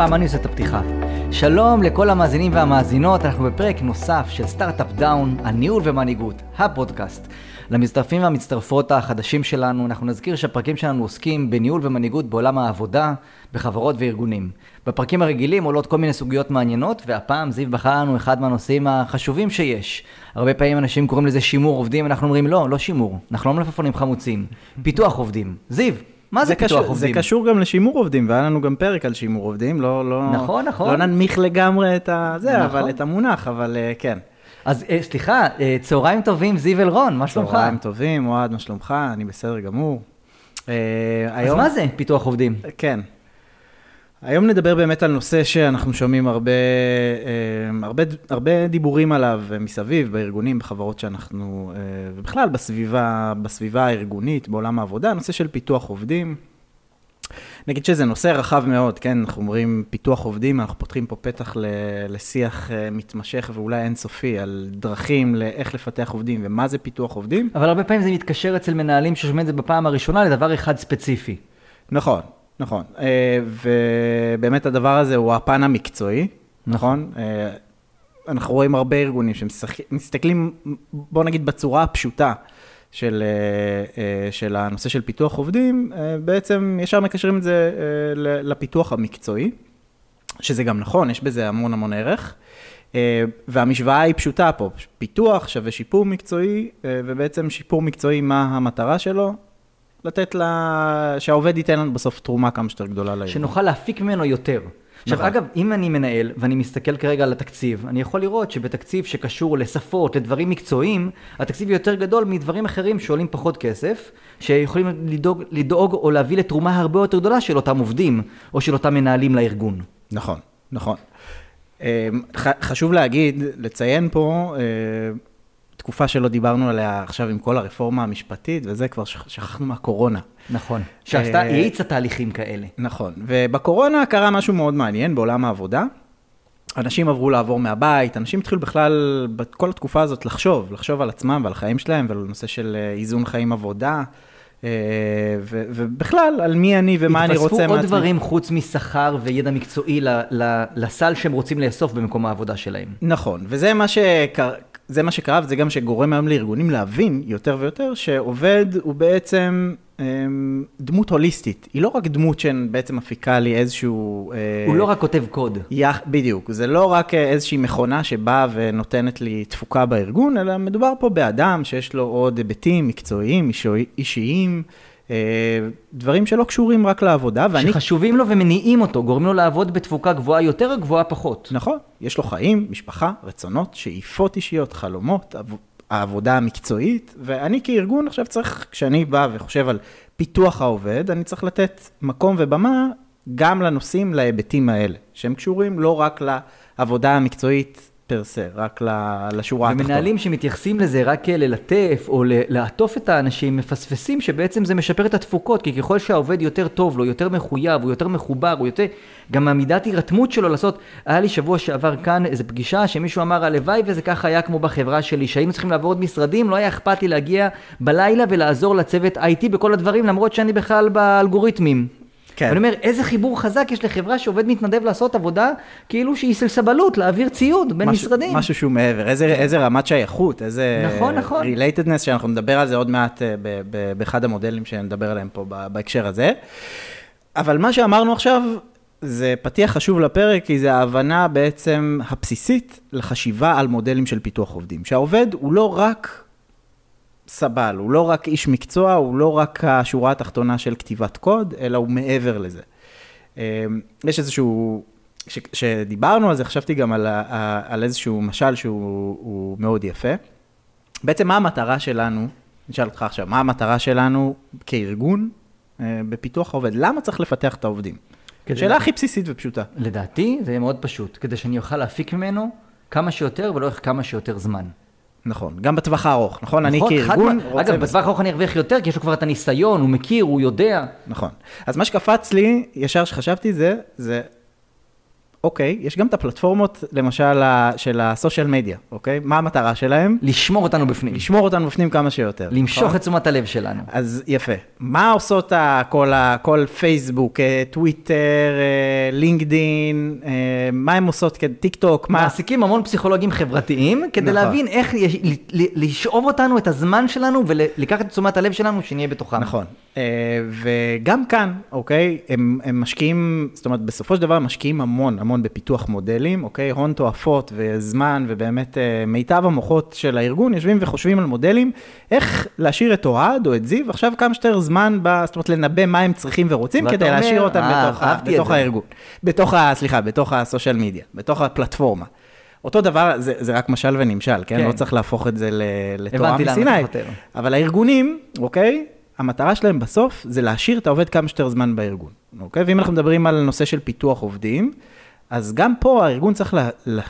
הפעם אני עושה את הפתיחה. שלום לכל המאזינים והמאזינות, אנחנו בפרק נוסף של סטארט-אפ דאון, הניהול ומנהיגות, הפודקאסט. למצטרפים והמצטרפות החדשים שלנו, אנחנו נזכיר שהפרקים שלנו עוסקים בניהול ומנהיגות בעולם העבודה, בחברות וארגונים. בפרקים הרגילים עולות כל מיני סוגיות מעניינות, והפעם זיו בחר לנו אחד מהנושאים החשובים שיש. הרבה פעמים אנשים קוראים לזה שימור עובדים, אנחנו אומרים לא, לא שימור, אנחנו לא מלפפונים חמוצים, פיתוח עובדים. זיו, מה זה, זה פיתוח קשור, עובדים? זה קשור גם לשימור עובדים, והיה לנו גם פרק על שימור עובדים, לא, לא, נכון, נכון. לא ננמיך לגמרי את ה... זה, נכון. אבל את המונח, אבל uh, כן. אז אה, סליחה, אה, צהריים טובים, זיו אלרון, מה שלומך? צהריים טובים, אוהד, מה שלומך? אני בסדר גמור. אז מה זה פיתוח עובדים? כן. היום נדבר באמת על נושא שאנחנו שומעים הרבה, אה, הרבה, הרבה דיבורים עליו מסביב, בארגונים, בחברות שאנחנו, אה, ובכלל בסביבה, בסביבה הארגונית, בעולם העבודה, נושא של פיתוח עובדים. נגיד שזה נושא רחב מאוד, כן? אנחנו אומרים פיתוח עובדים, אנחנו פותחים פה פתח לשיח אה, מתמשך ואולי אינסופי על דרכים לאיך לפתח עובדים ומה זה פיתוח עובדים. אבל הרבה פעמים זה מתקשר אצל מנהלים ששומעים את זה בפעם הראשונה לדבר אחד ספציפי. נכון, נכון. אה, ובאמת הדבר הזה הוא הפן המקצועי, נכון? אה, אנחנו רואים הרבה ארגונים שמסתכלים, בוא נגיד בצורה הפשוטה של, אה, של הנושא של פיתוח עובדים, בעצם ישר מקשרים את זה לפיתוח המקצועי, שזה גם נכון, יש בזה המון המון ערך. והמשוואה היא פשוטה פה, פיתוח שווה שיפור מקצועי, ובעצם שיפור מקצועי, מה המטרה שלו? לתת לה, שהעובד ייתן לנו בסוף תרומה כמה שיותר גדולה לארגון. שנוכל להפיק ממנו יותר. עכשיו, נכון. אגב, אם אני מנהל ואני מסתכל כרגע על התקציב, אני יכול לראות שבתקציב שקשור לשפות, לדברים מקצועיים, התקציב יותר גדול מדברים אחרים שעולים פחות כסף, שיכולים לדאוג, לדאוג או להביא לתרומה הרבה יותר גדולה של אותם עובדים, או של אותם מנהלים לארגון. נכון, נכון. ח- חשוב להגיד, לציין פה, אה, תקופה שלא דיברנו עליה עכשיו עם כל הרפורמה המשפטית, וזה כבר שכ- שכחנו מהקורונה. נכון. שעשתה, אה, האיצה תהליכים כאלה. נכון, ובקורונה קרה משהו מאוד מעניין בעולם העבודה. אנשים עברו לעבור מהבית, אנשים התחילו בכלל, בכל התקופה הזאת, לחשוב, לחשוב על עצמם ועל החיים שלהם ועל נושא של אה, איזון חיים עבודה, אה, ו- ובכלל, על מי אני ומה אני רוצה התווספו עוד מעצמי. דברים חוץ משכר וידע מקצועי ל- ל- לסל שהם רוצים לאסוף במקום העבודה שלהם. נכון, וזה מה, שקר... זה מה שקרה, וזה גם שגורם היום לארגונים להבין יותר ויותר שעובד הוא בעצם אמ, דמות הוליסטית. היא לא רק דמות שבעצם מפיקה לי איזשהו... אה, הוא לא רק כותב קוד. יח... בדיוק, זה לא רק אה, איזושהי מכונה שבאה ונותנת לי תפוקה בארגון, אלא מדובר פה באדם שיש לו עוד היבטים מקצועיים, אישיים, דברים שלא קשורים רק לעבודה, ואני... שחשובים לו ומניעים אותו, גורמים לו לעבוד בתפוקה גבוהה יותר או גבוהה פחות. נכון, יש לו חיים, משפחה, רצונות, שאיפות אישיות, חלומות, עב... העבודה המקצועית, ואני כארגון עכשיו צריך, כשאני בא וחושב על פיתוח העובד, אני צריך לתת מקום ובמה גם לנושאים, להיבטים האלה, שהם קשורים לא רק לעבודה המקצועית פר סה, רק לשורה התחתונה. ומנהלים שמתייחסים לזה רק ללטף או לעטוף את האנשים, מפספסים שבעצם זה משפר את התפוקות, כי ככל שהעובד יותר טוב לו, יותר מחויב, הוא יותר מחובר, הוא יותר... גם המידת הירתמות שלו לעשות... היה לי שבוע שעבר כאן איזו פגישה שמישהו אמר, הלוואי וזה ככה היה כמו בחברה שלי, שהיינו צריכים לעבור עוד משרדים, לא היה אכפת לי להגיע בלילה ולעזור לצוות IT בכל הדברים, למרות שאני בכלל באלגוריתמים. כן. ואני אומר, איזה חיבור חזק יש לחברה שעובד מתנדב לעשות עבודה כאילו שהיא סלסבלות, להעביר ציוד בין משהו, משרדים. משהו שהוא מעבר, איזה, איזה רמת שייכות, איזה... נכון, נכון. relatedness, שאנחנו נדבר על זה עוד מעט אה, באחד המודלים שנדבר עליהם פה בהקשר הזה. אבל מה שאמרנו עכשיו, זה פתיח חשוב לפרק, כי זה ההבנה בעצם הבסיסית לחשיבה על מודלים של פיתוח עובדים. שהעובד הוא לא רק סבל, הוא לא רק איש מקצוע, הוא לא רק השורה התחתונה של כתיבת קוד, אלא הוא מעבר לזה. אה, יש איזשהו, כשדיברנו על זה, חשבתי גם על, על איזשהו משל שהוא הוא מאוד יפה. בעצם מה המטרה שלנו, אני אשאל אותך עכשיו, מה המטרה שלנו כארגון אה, בפיתוח העובד? למה צריך לפתח את העובדים? שאלה הכי בסיסית ופשוטה. לדעתי זה יהיה מאוד פשוט, כדי שאני אוכל להפיק ממנו כמה שיותר ולאורך כמה שיותר זמן. נכון, גם בטווח הארוך, נכון? אני נכון? חד כארגון משמעית. רוצה... אגב, בטווח הארוך אני ארוויח יותר, כי יש לו כבר את הניסיון, הוא מכיר, הוא יודע. נכון. אז מה שקפץ לי, ישר שחשבתי זה, זה אוקיי, יש גם את הפלטפורמות, למשל, של ה social media, אוקיי? מה המטרה שלהם? לשמור אותנו בפנים. לשמור אותנו בפנים כמה שיותר. למשוך נכון? את תשומת הלב שלנו. אז יפה. מה עושות כל, כל פייסבוק, טוויטר, לינקדין, מה הם עושות, טיק טוק, מה... מעסיקים המון פסיכולוגים חברתיים, כדי נכון. להבין איך לשאוב אותנו, את הזמן שלנו, ולקחת את תשומת הלב שלנו, שנהיה בתוכם. נכון. אה, וגם כאן, אוקיי, הם, הם משקיעים, זאת אומרת, בסופו של דבר הם משקיעים המון, המון בפיתוח מודלים, אוקיי, הון תועפות וזמן, ובאמת אה, מיטב המוחות של הארגון יושבים וחושבים על מודלים, איך להשאיר את אוהד או את זיו עכשיו כמה שיותר זמן, ב, זאת אומרת, לנבא מה הם צריכים ורוצים, כדי אומר, להשאיר אותם אה, בתוך, בתוך. הארגון. בתוך ה... סליחה, בתוך הסושיאל מדיה, בתוך הפלטפורמה. אותו דבר, זה, זה רק משל ונמשל, כן? כן. לא צריך להפוך את זה לתורה מסיני. אבל הארגונים, אוקיי, המטרה שלהם בסוף זה להשאיר את העובד כמה שיותר זמן בארגון, אוקיי? ואם אנחנו מדברים על נושא של פיתוח עובדים, אז גם פה הארגון צריך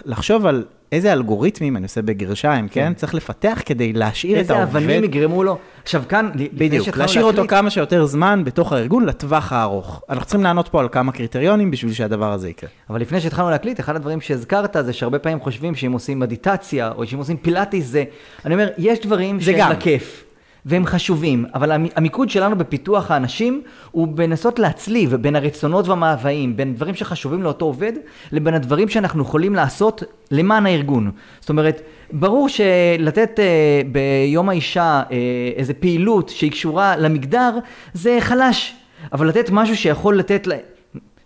לחשוב על איזה אלגוריתמים, אני עושה בגרשיים, כן? כן. צריך לפתח כדי להשאיר את איזה העובד... אבנים יגרמו לו. עכשיו כאן, בדיוק, להשאיר אותו כמה שיותר זמן בתוך הארגון לטווח הארוך. אנחנו צריכים לענות פה על כמה קריטריונים בשביל שהדבר הזה יקרה. אבל לפני שהתחלנו להקליט, אחד הדברים שהזכרת זה שהרבה פעמים חושבים שאם עושים מדיטציה, או שאם עושים פילאטיס, זה... אני אומר, יש דברים שהם. לכיף. והם חשובים, אבל המ- המיקוד שלנו בפיתוח האנשים הוא בנסות להצליב בין הרצונות והמאוויים, בין דברים שחשובים לאותו עובד, לבין הדברים שאנחנו יכולים לעשות למען הארגון. זאת אומרת, ברור שלתת אה, ביום האישה אה, איזה פעילות שהיא קשורה למגדר, זה חלש. אבל לתת משהו שיכול לתת...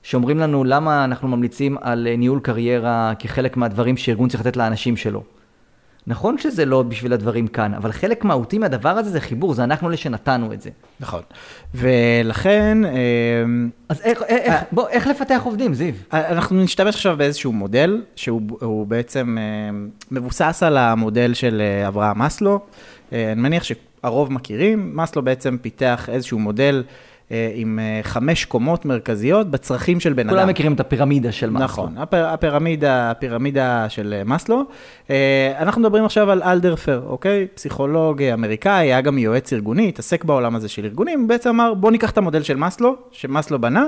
שאומרים לנו למה אנחנו ממליצים על אה, ניהול קריירה כחלק מהדברים שארגון צריך לתת לאנשים שלו. נכון שזה לא בשביל הדברים כאן, אבל חלק מהותי מהדבר הזה זה חיבור, זה אנחנו אלה שנתנו את זה. נכון. ולכן, אה, אז איך, איך, בוא, איך לפתח עובדים, זיו? אנחנו נשתמש עכשיו באיזשהו מודל, שהוא הוא בעצם אה, מבוסס על המודל של אה, אברהם מאסלו. אה, אני מניח שהרוב מכירים, מאסלו בעצם פיתח איזשהו מודל אה, עם אה, חמש קומות מרכזיות בצרכים של בן אדם. כולם מכירים את הפירמידה של מאסלו. נכון, הפר, הפירמידה, הפירמידה של אה, מאסלו. אה, אנחנו מדברים עכשיו על אלדרפר, אוקיי? פסיכולוג אה, אמריקאי, היה גם יועץ ארגוני, התעסק בעולם הזה של ארגונים, בעצם אמר, בוא ניקח את המודל של מאסלו, שמאסלו בנה,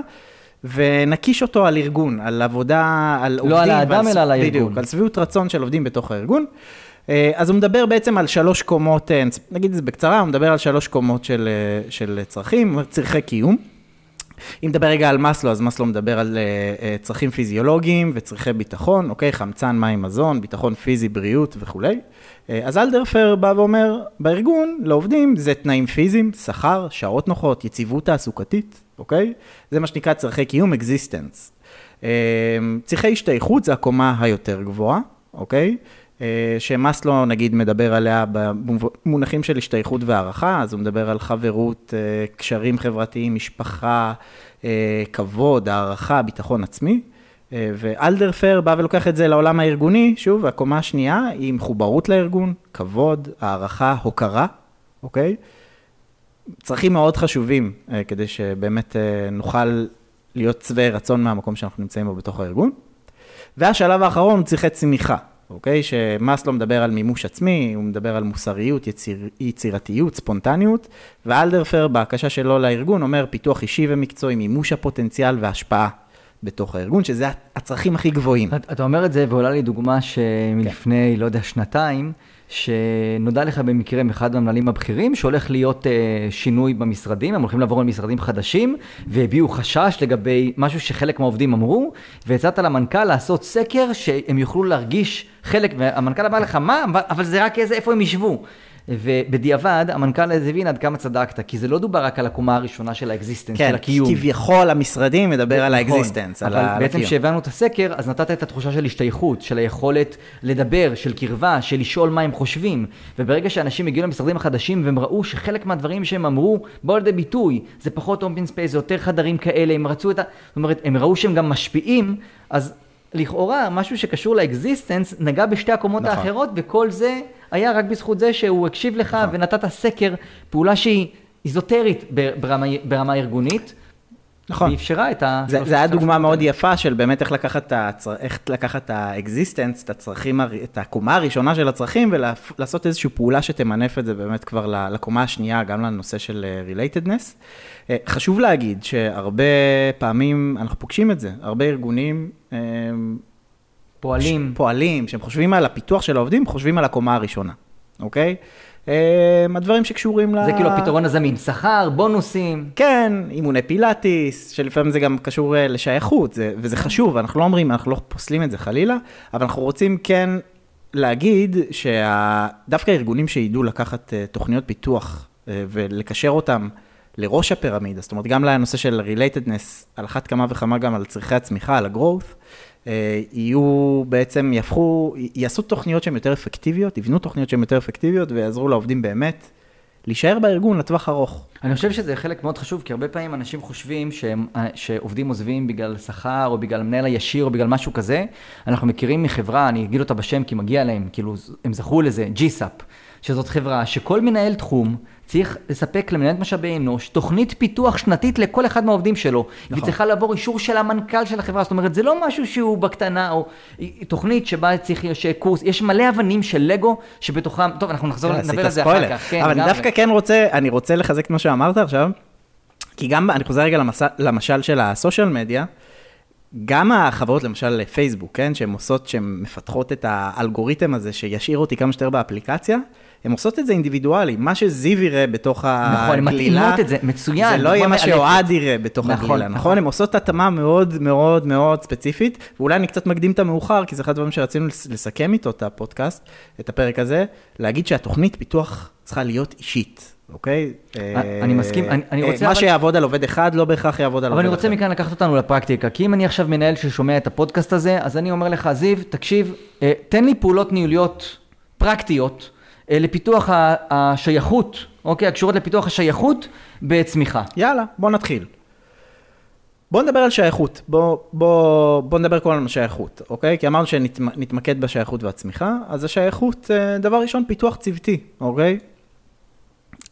ונקיש אותו על ארגון, על עבודה, על עובדים. לא על האדם, ועל- אלא על הארגון. בדיוק, על שביעות רצון של עובדים בתוך הארגון. אה, אז הוא מדבר בעצם על שלוש קומות, אה, נגיד את זה בקצרה, הוא מדבר על שלוש קומות של, אה, של צרכים, צרכי קיום. אם נדבר רגע על מאסלו, אז מאסלו מדבר על צרכים פיזיולוגיים וצרכי ביטחון, אוקיי? חמצן, מים, מזון, ביטחון פיזי, בריאות וכולי. אז אלדרפר בא ואומר, בארגון, לעובדים, זה תנאים פיזיים, שכר, שעות נוחות, יציבות תעסוקתית, אוקיי? זה מה שנקרא צרכי קיום, existence. צרכי השתייכות זה הקומה היותר גבוהה, אוקיי? אה, שמאסלו נגיד מדבר עליה במונחים של השתייכות והערכה, אז הוא מדבר על חברות, אה, קשרים חברתיים, משפחה, אה, כבוד, הערכה, ביטחון עצמי. ואלדרפר בא ולוקח את זה לעולם הארגוני, שוב, הקומה השנייה היא מחוברות לארגון, כבוד, הערכה, הוקרה, אוקיי? צרכים מאוד חשובים כדי שבאמת נוכל להיות שבעי רצון מהמקום שאנחנו נמצאים בו בתוך הארגון. והשלב האחרון צריכי צמיחה, אוקיי? שמאסלו מדבר על מימוש עצמי, הוא מדבר על מוסריות, יציר, יצירתיות, ספונטניות, ואלדרפר בהקשה שלו לארגון אומר פיתוח אישי ומקצועי, מימוש הפוטנציאל והשפעה בתוך הארגון, שזה הצרכים הכי גבוהים. אתה אתה אומר את זה, ועולה לי דוגמה שמלפני, כן. לא יודע, שנתיים, שנודע לך במקרה מאחד המנהלים הבכירים, שהולך להיות אה, שינוי במשרדים, הם הולכים לעבור למשרדים חדשים, והביעו חשש לגבי משהו שחלק מהעובדים אמרו, והצעת למנכ"ל לעשות סקר שהם יוכלו להרגיש חלק, והמנכ"ל אמר לך, מה? אבל- זה רק איזה, איפה הם ישבו. ובדיעבד, המנכ"ל אז הבין עד כמה צדקת, כי זה לא דובר רק על הקומה הראשונה של ה existence, כן, של הקיום. כביכול המשרדים מדבר על נכון, ה existence, על אבל ה- על בעצם הקיום. כשהבנו את הסקר, אז נתת את התחושה של השתייכות, של היכולת לדבר, של קרבה, של לשאול מה הם חושבים. וברגע שאנשים הגיעו למשרדים החדשים והם ראו שחלק מהדברים שהם אמרו באו לידי ביטוי, זה פחות open space, זה יותר חדרים כאלה, הם רצו את ה... זאת אומרת, הם ראו שהם גם משפיעים, אז לכאורה, משהו שקשור ל existence נגע בשתי הקומות נכון. האחרות, וכל זה היה רק בזכות זה שהוא הקשיב לך נכון. ונתת סקר, פעולה שהיא איזוטרית ברמה, ברמה ארגונית. נכון. והיא אפשרה את ה... זה, זה היה דוגמה מאוד יפה של באמת איך לקחת את, הצר... איך לקחת את ה existence, את הצרכים, את הקומה הראשונה של הצרכים, ולעשות איזושהי פעולה שתמנף את זה באמת כבר לקומה השנייה, גם לנושא של אה, relatedness. אה, חשוב להגיד שהרבה פעמים אנחנו פוגשים את זה, הרבה ארגונים אה, פועלים. ש- פועלים, שהם חושבים על הפיתוח של העובדים, חושבים על הקומה הראשונה, אוקיי? אה, הדברים שקשורים ל... זה כאילו הפתרון הזמין, שכר, בונוסים. כן, אימוני פילאטיס, שלפעמים זה גם קשור אה, לשייכות, זה, וזה חשוב, אנחנו לא אומרים, אנחנו לא פוסלים את זה חלילה, אבל אנחנו רוצים כן להגיד שדווקא ארגונים שידעו לקחת אה, תוכניות פיתוח אה, ולקשר אותם לראש הפירמידה, זאת אומרת, גם לנושא של relatedness, על אחת כמה וכמה גם על צרכי הצמיחה, על ה-growth, אה, יהיו בעצם, יהפכו, יעשו תוכניות שהן יותר אפקטיביות, יבנו תוכניות שהן יותר אפקטיביות ויעזרו לעובדים באמת להישאר בארגון לטווח ארוך. אני חושב שזה חלק מאוד חשוב, כי הרבה פעמים אנשים חושבים שהם, שעובדים עוזבים בגלל שכר, או בגלל המנהל הישיר, או בגלל משהו כזה. אנחנו מכירים מחברה, אני אגיד אותה בשם כי מגיע להם, כאילו, הם זכו לזה, GSAP, שזאת חברה שכל מנהל תחום צריך לספק למנהלת משאבי אנוש תוכנית פיתוח שנתית לכל אחד מהעובדים שלו. נכון. והיא צריכה לעבור אישור של המנכ"ל של החברה, זאת אומרת, זה לא משהו שהוא בקטנה, או תוכנית שבה צריך, יש קורס, יש מלא אבנים של לגו שבתוכם, טוב, אנחנו נחזור, כן, נדבר על זה. אחר כך. כן, אבל אני. דווקא כן רוצה, אני רוצה לחזק את מה שאמרת עכשיו, כי גם, אני חוזר רגע למס, למשל של הסושיאל מדיה, גם החברות, למשל פייסבוק, כן, שהן עושות, שהן מפתחות את האלגוריתם הזה שישאיר אותי כמה שיותר באפליקציה, הן עושות את זה אינדיבידואלי. מה שזיו יראה בתוך נכון, הן הגלילה, מתאימות את זה, מצוין. זה לא יהיה מה. שאוהד יראה בתוך נכון, הגלילה, נכון. נכון? הן עושות התאמה מאוד מאוד מאוד ספציפית, ואולי אני קצת מקדים את המאוחר, כי זה אחד הדברים שרצינו לס- לסכם איתו את הפודקאסט, את הפרק הזה, להגיד שהתוכנית פיתוח צריכה להיות אישית, אוקיי? אני מסכים, אני- אני אה, רוצה מה אבל- שיעבוד על עובד אחד, לא בהכרח יעבוד על אבל עובד אני אחר. רוצה מכאן לקחת אותנו לפרקטיקה, כי אם אני עכשיו מנהל ששומע את הפודקאסט הזה, אז אני אומר לך, זיו, תקשיב, אה, תן לי פעולות ניהוליות פרקטיות אה, לפיתוח ה- השייכות, אוקיי? הקשורות לפיתוח השייכות בצמיחה. יאללה, בוא נתחיל. בוא נדבר על שייכות, בוא, בוא, בוא נדבר הזמן על שייכות, אוקיי? כי אמרנו שנתמקד בשייכות והצמיחה, אז השייכות, אה, דבר ראשון, פיתוח צוותי, אוקיי?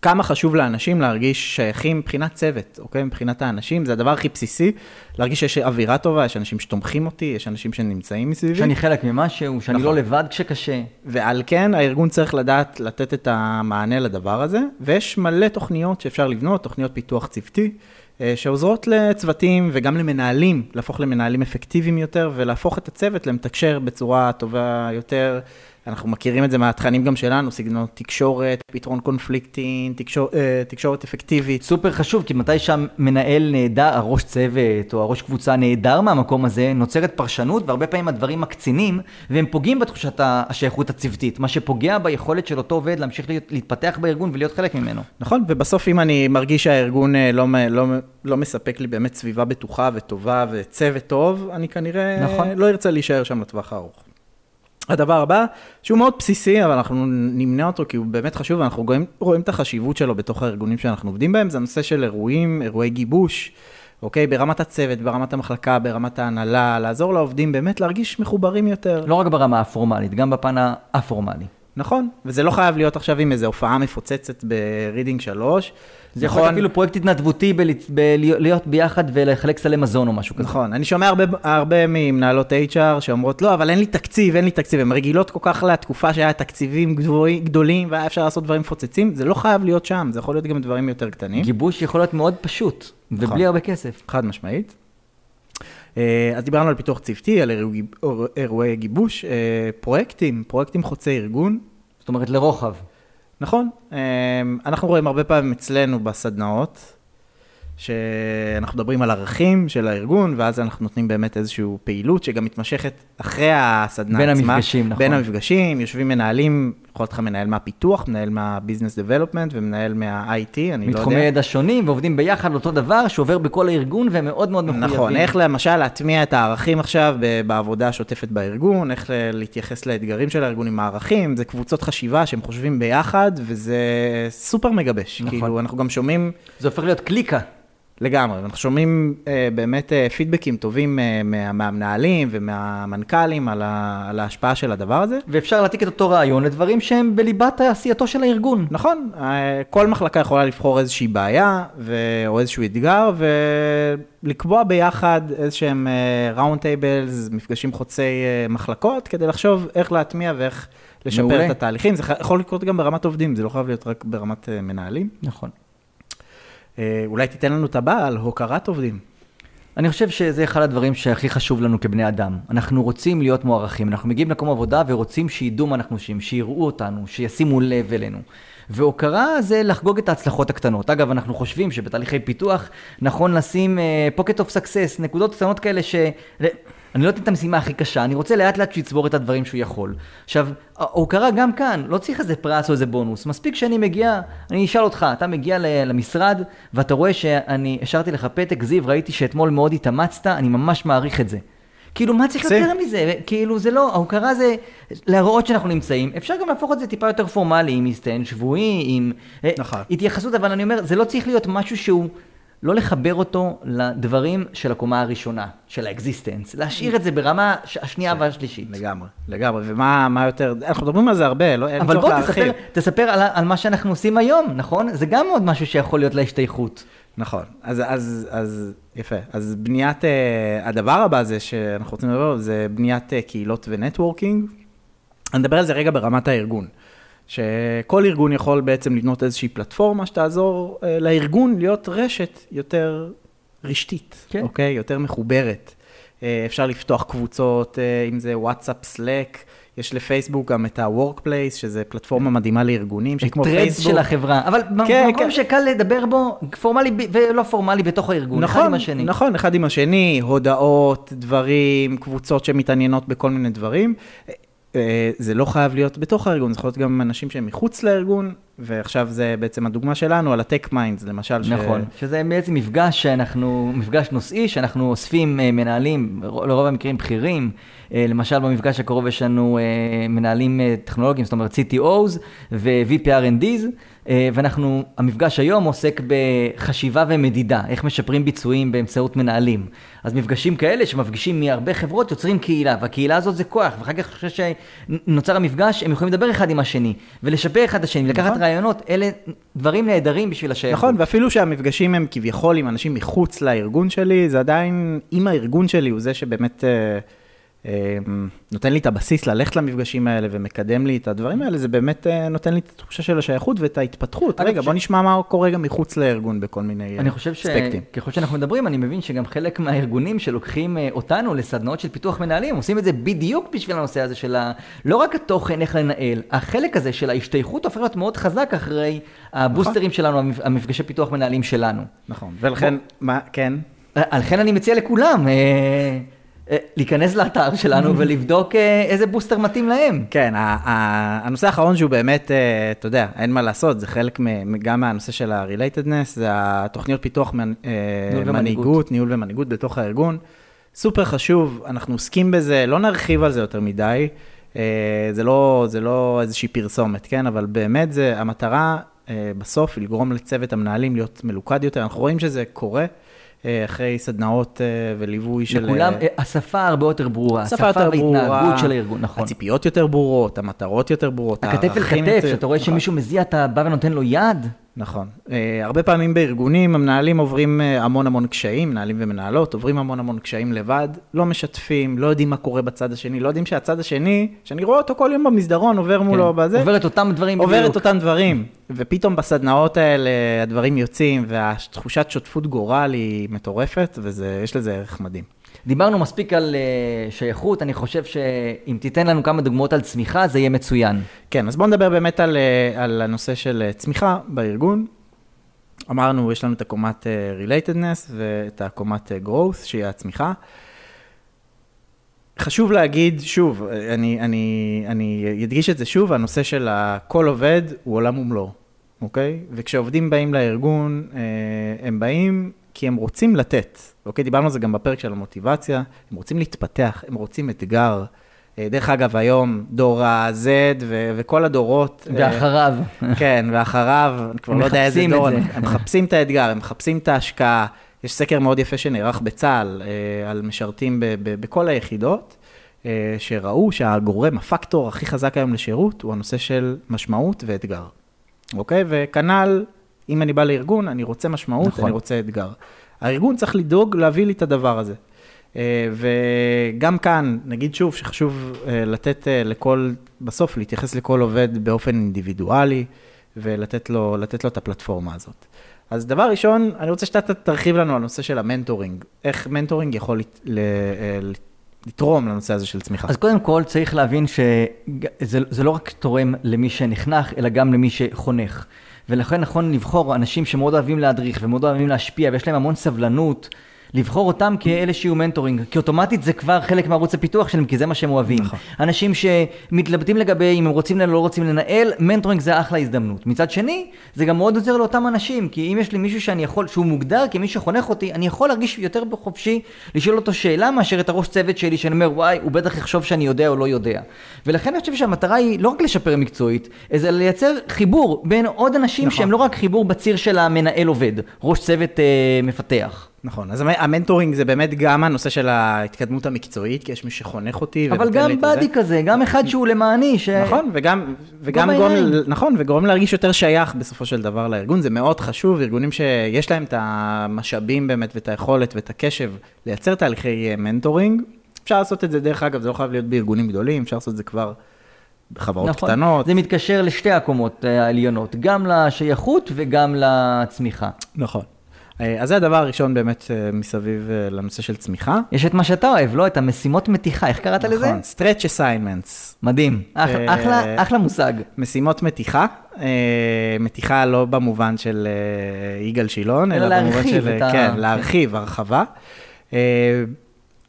כמה חשוב לאנשים להרגיש שייכים מבחינת צוות, אוקיי? מבחינת האנשים, זה הדבר הכי בסיסי, להרגיש שיש אווירה טובה, יש אנשים שתומכים אותי, יש אנשים שנמצאים מסביבי. שאני חלק ממשהו, שאני נכון. לא לבד כשקשה. ועל כן הארגון צריך לדעת לתת את המענה לדבר הזה, ויש מלא תוכניות שאפשר לבנות, תוכניות פיתוח צוותי, אה, שעוזרות לצוותים וגם למנהלים, להפוך למנהלים אפקטיביים יותר, ולהפוך את הצוות למתקשר בצורה טובה יותר. אנחנו מכירים את זה מהתכנים גם שלנו, סגנון תקשורת, פתרון קונפליקטים, תקשור, אה, תקשורת אפקטיבית. סופר חשוב, כי מתי שהמנהל נעדר, הראש צוות או הראש קבוצה נעדר מהמקום הזה, נוצרת פרשנות, והרבה פעמים הדברים מקצינים, והם פוגעים בתחושת השייכות הצוותית, מה שפוגע ביכולת של אותו עובד להמשיך להיות, להתפתח בארגון ולהיות חלק ממנו. נכון, ובסוף אם אני מרגיש שהארגון אה, לא, לא, לא מספק לי באמת סביבה בטוחה וטובה וצוות טוב, אני כנראה נכון. לא ארצה להישאר שם לטווח הארוך. הדבר הבא, שהוא מאוד בסיסי, אבל אנחנו נמנה אותו כי הוא באמת חשוב, ואנחנו רואים, רואים את החשיבות שלו בתוך הארגונים שאנחנו עובדים בהם, זה הנושא של אירועים, אירועי גיבוש, אוקיי? ברמת הצוות, ברמת המחלקה, ברמת ההנהלה, לעזור לעובדים באמת להרגיש מחוברים יותר. לא רק ברמה הפורמלית, גם בפן האפורמלי. נכון, וזה לא חייב להיות עכשיו עם איזו הופעה מפוצצת ברידינג 3. זה יכול להיות אפילו פרויקט התנדבותי בלהיות ביחד ולחלק סלי מזון או משהו כזה. נכון, אני שומע הרבה, הרבה ממנהלות HR שאומרות, לא, אבל אין לי תקציב, אין לי תקציב. הן רגילות כל כך לתקופה שהיה תקציבים גדולים, גדולים והיה אפשר לעשות דברים מפוצצים, זה לא חייב להיות שם, זה יכול להיות גם דברים יותר קטנים. גיבוש יכול להיות מאוד פשוט, נכון. ובלי הרבה כסף. חד משמעית. אה, אז דיברנו על פיתוח צוותי, על אירועי, אירועי גיבוש, אה, פרויקטים, פרויקטים חוצי ארגון. זאת אומרת, לרוחב. נכון, אה, אנחנו רואים הרבה פעמים אצלנו בסדנאות, שאנחנו מדברים על ערכים של הארגון, ואז אנחנו נותנים באמת איזושהי פעילות שגם מתמשכת אחרי הסדנה בין עצמה. המפגשים, נכון. בין המפגשים, יושבים מנהלים, יכול להיות לך מנהל מהפיתוח, מנהל מה-business development ומנהל מה-IT, אני לא יודע. מתחומי ידע שונים, ועובדים ביחד על אותו דבר, שעובר בכל הארגון, והם מאוד מאוד מחויבים. נכון, איך למשל להטמיע את הערכים עכשיו בעבודה השוטפת בארגון, איך להתייחס לאתגרים של הארגון עם הערכים, זה קבוצות חשיבה שהם חושבים ביחד, וזה סופר מגבש. נכון. כאילו, אנחנו גם שומעים... זה הופך להיות קליקה. לגמרי, ואנחנו שומעים אה, באמת אה, פידבקים טובים אה, מה, מהמנהלים ומהמנכ"לים על, ה, על ההשפעה של הדבר הזה. ואפשר להעתיק את אותו רעיון לדברים שהם בליבת עשייתו של הארגון. נכון, אה, כל מחלקה יכולה לבחור איזושהי בעיה ו... או איזשהו אתגר ולקבוע ביחד איזשהם round tables, מפגשים חוצי אה, מחלקות, כדי לחשוב איך להטמיע ואיך לשפר מעולה. את התהליכים. זה יכול לקרות גם ברמת עובדים, זה לא חייב להיות רק ברמת אה, מנהלים. נכון. אה, אולי תיתן לנו את הבא על הוקרת עובדים. אני חושב שזה אחד הדברים שהכי חשוב לנו כבני אדם. אנחנו רוצים להיות מוערכים, אנחנו מגיעים למקום עבודה ורוצים שידעו מה אנחנו עושים, שיראו אותנו, שישימו לב אלינו. והוקרה זה לחגוג את ההצלחות הקטנות. אגב, אנחנו חושבים שבתהליכי פיתוח נכון לשים pocket of success, נקודות קטנות כאלה ש... אני לא אתן את המשימה הכי קשה, אני רוצה לאט לאט שיצבור את הדברים שהוא יכול. עכשיו, ההוקרה גם כאן, לא צריך איזה פרס או איזה בונוס. מספיק שאני מגיע, אני אשאל אותך, אתה מגיע למשרד, ואתה רואה שאני השארתי לך פתק, זיו, ראיתי שאתמול מאוד התאמצת, אני ממש מעריך את זה. כאילו, מה צריך זה- יותר מזה? כאילו, זה לא, ההוקרה זה להראות שאנחנו נמצאים. אפשר גם להפוך את זה טיפה יותר פורמלי, עם הסתיין שבועי, עם אה, נכון. התייחסות, אבל אני אומר, זה לא צריך להיות משהו שהוא... לא לחבר אותו לדברים של הקומה הראשונה, של ה existence, להשאיר את זה ברמה ש- השנייה והשלישית. לגמרי, לגמרי, ומה מה יותר, אנחנו מדברים על זה הרבה, לא, אין אבל צורך בוא להרחיב. תספר, תספר על, על מה שאנחנו עושים היום, נכון? זה גם עוד משהו שיכול להיות להשתייכות. נכון, אז, אז, אז יפה. אז בניית, אה, הדבר הבא זה שאנחנו רוצים לדבר עליו, זה בניית אה, קהילות ו networking. אני אדבר על זה רגע ברמת הארגון. שכל ארגון יכול בעצם לבנות איזושהי פלטפורמה שתעזור אה, לארגון להיות רשת יותר רשתית, כן. אוקיי? יותר מחוברת. אה, אפשר לפתוח קבוצות, אה, אם זה וואטסאפ, Slack, יש לפייסבוק גם את ה-workplace, שזה פלטפורמה מדהימה לארגונים, שהיא כמו טרדס פייסבוק. של החברה. אבל כן, במקום כן. שקל לדבר בו, פורמלי ולא פורמלי בתוך הארגון, אחד עם השני. נכון, אחד עם השני, הודעות, דברים, קבוצות שמתעניינות בכל מיני דברים. אה, זה לא חייב להיות בתוך הארגון, זה יכול להיות גם אנשים שהם מחוץ לארגון, ועכשיו זה בעצם הדוגמה שלנו על ה-Tech Minds, למשל. ש- נכון, שזה בעצם מפגש שאנחנו, מפגש נושאי, שאנחנו אוספים אה, מנהלים, לרוב המקרים בכירים. אה, למשל במפגש הקרוב יש לנו אה, מנהלים טכנולוגיים, זאת אומרת CTOs ו-VPRNDs, ואנחנו, המפגש היום עוסק בחשיבה ומדידה, איך משפרים ביצועים באמצעות מנהלים. אז מפגשים כאלה שמפגישים מהרבה חברות יוצרים קהילה, והקהילה הזאת זה כוח, ואחר כך אחרי שנוצר המפגש, הם יכולים לדבר אחד עם השני, ולשפר אחד את השני, ולקחת נכון. רעיונות, אלה דברים נהדרים בשביל השייכות. נכון, ואפילו שהמפגשים הם כביכול עם אנשים מחוץ לארגון שלי, זה עדיין, אם הארגון שלי הוא זה שבאמת אה, נותן לי את הבסיס ללכת למפגשים האלה ומקדם לי את הדברים האלה, זה באמת אה, נותן לי את התחושה של השייכות ואת ההתפתחות. רגע, ש- בוא נשמע מה קורה גם מחוץ לארגון בכל מיני אה, אני חושב אספקטים. שככל שאנחנו מדברים, אני מבין שגם חלק מהארגונים שלוקחים אה, אותנו לסדנאות של פיתוח מנהלים, עושים את זה בדיוק בשביל הנושא הזה של ה... לא רק התוכן, איך לנהל, החלק הזה של ההשתייכות הופך להיות מאוד חזק אחרי הבוסטרים שלנו, המפ- המפגשי פיתוח מנהלים שלנו. נכון, ולכן, מה, כן, על כן אני מציע לכולם להיכנס לאתר שלנו ולבדוק אה, איזה בוסטר מתאים להם. כן, הנושא האחרון שהוא באמת, אה, אתה יודע, אין מה לעשות, זה חלק גם מהנושא של ה-relatedness, זה התוכניות פיתוח אה. מנהיגות, ניהול ומנהיגות בתוך הארגון. סופר חשוב, אנחנו עוסקים בזה, לא נרחיב על זה יותר מדי, אה, זה לא, זה לא איזושהי פרסומת, כן? אבל באמת זה, המטרה אה, בסוף היא לגרום לצוות המנהלים להיות מלוכד יותר, אנחנו רואים שזה קורה. אה, אחרי סדנאות אה, וליווי של... לכולם, אה, השפה הרבה יותר ברורה, שפה יותר ברורה, והתנהגות של הארגון, נכון. הציפיות יותר ברורות, המטרות יותר ברורות, הכתף אל כתף, שאתה רואה נכון, שמישהו מזיע, אתה בא ונותן לו יד. נכון. אה, הרבה פעמים בארגונים המנהלים עוברים אה, המון המון קשיים, מנהלים ומנהלות עוברים המון המון קשיים לבד, לא משתפים, לא יודעים מה קורה בצד השני, לא יודעים שהצד השני, שאני רואה אותו כל יום במסדרון, עובר מולו כן. בזה, עובר את אותם דברים עובר בדיוק. את אותם דברים, ופתאום בסדנאות האלה הדברים יוצאים, והתחושת שותפות גורל היא מטורפת, ויש לזה ערך מדהים. דיברנו מספיק על uh, שייכות, אני חושב שאם תיתן לנו כמה דוגמאות על צמיחה, זה יהיה מצוין. כן, אז בואו נדבר באמת על, אה, על הנושא של אה, צמיחה בארגון. אמרנו, יש לנו את הקומת אה, relatedness ואת הקומת אה, growth, שהיא הצמיחה. חשוב להגיד, שוב, אה, אני, אני, אני אדגיש את זה שוב, הנושא של כל עובד הוא עולם ומלואו, אוקיי? וכשעובדים באים לארגון, אה, הם באים כי הם רוצים לתת, אוקיי? דיברנו על זה גם בפרק של המוטיבציה, הם רוצים להתפתח, הם רוצים אתגר. אה, דרך אגב, היום דור ה-Z ו- וכל הדורות. אה, ואחריו. כן, ואחריו, אני כבר הם לא יודע איזה מחפשים את דור, זה. הם מחפשים את האתגר, הם מחפשים את ההשקעה, יש סקר מאוד יפה שנערך בצה"ל אה, על משרתים ב- ב- בכל היחידות, שראו שהגורם, הפקטור הכי חזק היום לשירות, הוא הנושא של משמעות ואתגר. אוקיי? וכנ"ל, אם אני בא לארגון, אני רוצה משמעות, נכון. אני רוצה אתגר. הארגון צריך לדאוג להביא לי את הדבר הזה. אה, וגם כאן, נגיד שוב, שחשוב אה, לתת אה, לכל, בסוף להתייחס לכל עובד באופן אינדיבידואלי, ולתת לו, לתת לו את הפלטפורמה הזאת. אז דבר ראשון, אני רוצה שאתה תרחיב לנו על הנושא של ה mentoring. איך mentoring יכול לת- ל- לתרום לנושא הזה של צמיחה. אז קודם כל צריך להבין שזה זה לא רק תורם למי שנחנך, אלא גם למי שחונך. ולכן נכון לבחור אנשים שמאוד אוהבים להדריך ומאוד אוהבים להשפיע ויש להם המון סבלנות, לבחור אותם כאלה שיהיו mentoring, כי אוטומטית זה כבר חלק מערוץ הפיתוח שלהם, כי זה מה שהם אוהבים. נכון. אנשים שמתלבטים לגבי אם הם רוצים לנהל או לא רוצים לנהל, mentoring זה אחלה הזדמנות. מצד שני, זה גם מאוד עוזר לאותם אנשים, כי אם יש לי מישהו שאני יכול, שהוא מוגדר כמי שחונך אותי, אני יכול להרגיש יותר בחופשי לשאול אותו שאלה מאשר את הראש צוות שלי, שאני אומר, וואי, הוא בטח יחשוב שאני יודע או לא יודע. ולכן אני חושב שהמטרה היא לא רק לשפר מקצועית, אלא לייצר חיבור בין עוד אנשים נכון. שהם לא רק חיבור בציר של המנהל עובד, ראש צוות אה, מפתח. נכון, אז המ- ה mentoring זה באמת גם הנושא של ההתקדמות המקצועית, כי יש מי שחונך אותי. אבל גם. buddy כזה, גם אחד שהוא למעני, ש... נכון, וגם, וגם גורם. נכון, וגורם להרגיש יותר שייך בסופו של דבר לארגון, זה מאוד חשוב, ארגונים שיש להם את המשאבים באמת ואת היכולת ואת הקשב לייצר תהליכי אה, mentoring, אפשר לעשות את זה, דרך אגב, זה לא חייב להיות בארגונים גדולים, אפשר לעשות את זה כבר בחברות נכון. קטנות. זה מתקשר לשתי הקומות אה, העליונות, גם לשייכות וגם לצמיחה. נכון. אה, אז זה הדבר הראשון באמת אה, מסביב אה, לנושא של צמיחה. יש את מה שאתה אוהב, לא? את המשימות מתיחה, איך קראת לזה? נכון, stretch assignments. מדהים, אחלה, אחלה, אחלה מושג. משימות מתיחה, מתיחה לא במובן של יגאל שילון, אלא אלא במובן של, את ה- כן, להרחיב, הרחבה.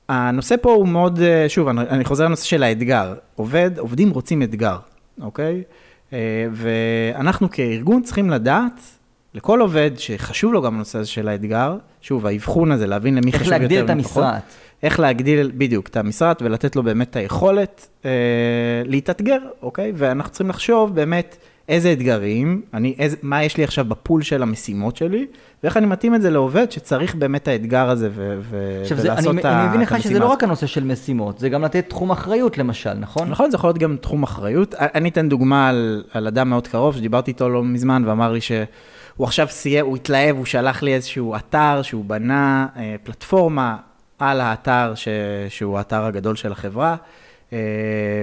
הנושא פה הוא מאוד, שוב, אני, חוזר לנושא של האתגר. עובד, עובדים רוצים אתגר, אוקיי? ואנחנו כארגון צריכים לדעת, לכל עובד שחשוב לו גם הנושא הזה של האתגר, שוב, האבחון הזה, להבין למי איך חשוב יותר את ומי פחות. המשרד. איך להגדיל בדיוק את המשרד ולתת לו באמת את היכולת אה, להתאתגר, אוקיי? ואנחנו צריכים לחשוב באמת איזה אתגרים, אני, איזה, מה יש לי עכשיו בפול של המשימות שלי, ואיך אני מתאים את זה לעובד שצריך באמת את האתגר הזה ו- ו- עכשיו, זה, ולעשות אני, את ה- אני מבין את לך שזה המשימה לא. רק הנושא של משימות, זה גם לתת תחום אחריות למשל, נכון? נכון, זה יכול להיות גם תחום אחריות. אני אתן דוגמה על, על אדם מאוד קרוב, שדיברתי איתו לא מזמן, ואמר לי שהוא עכשיו סיים, הוא התלהב, הוא שלח לי איזשהו אתר שהוא בנה, אה, פלטפורמה על האתר, ש, שהוא האתר הגדול של החברה. אה,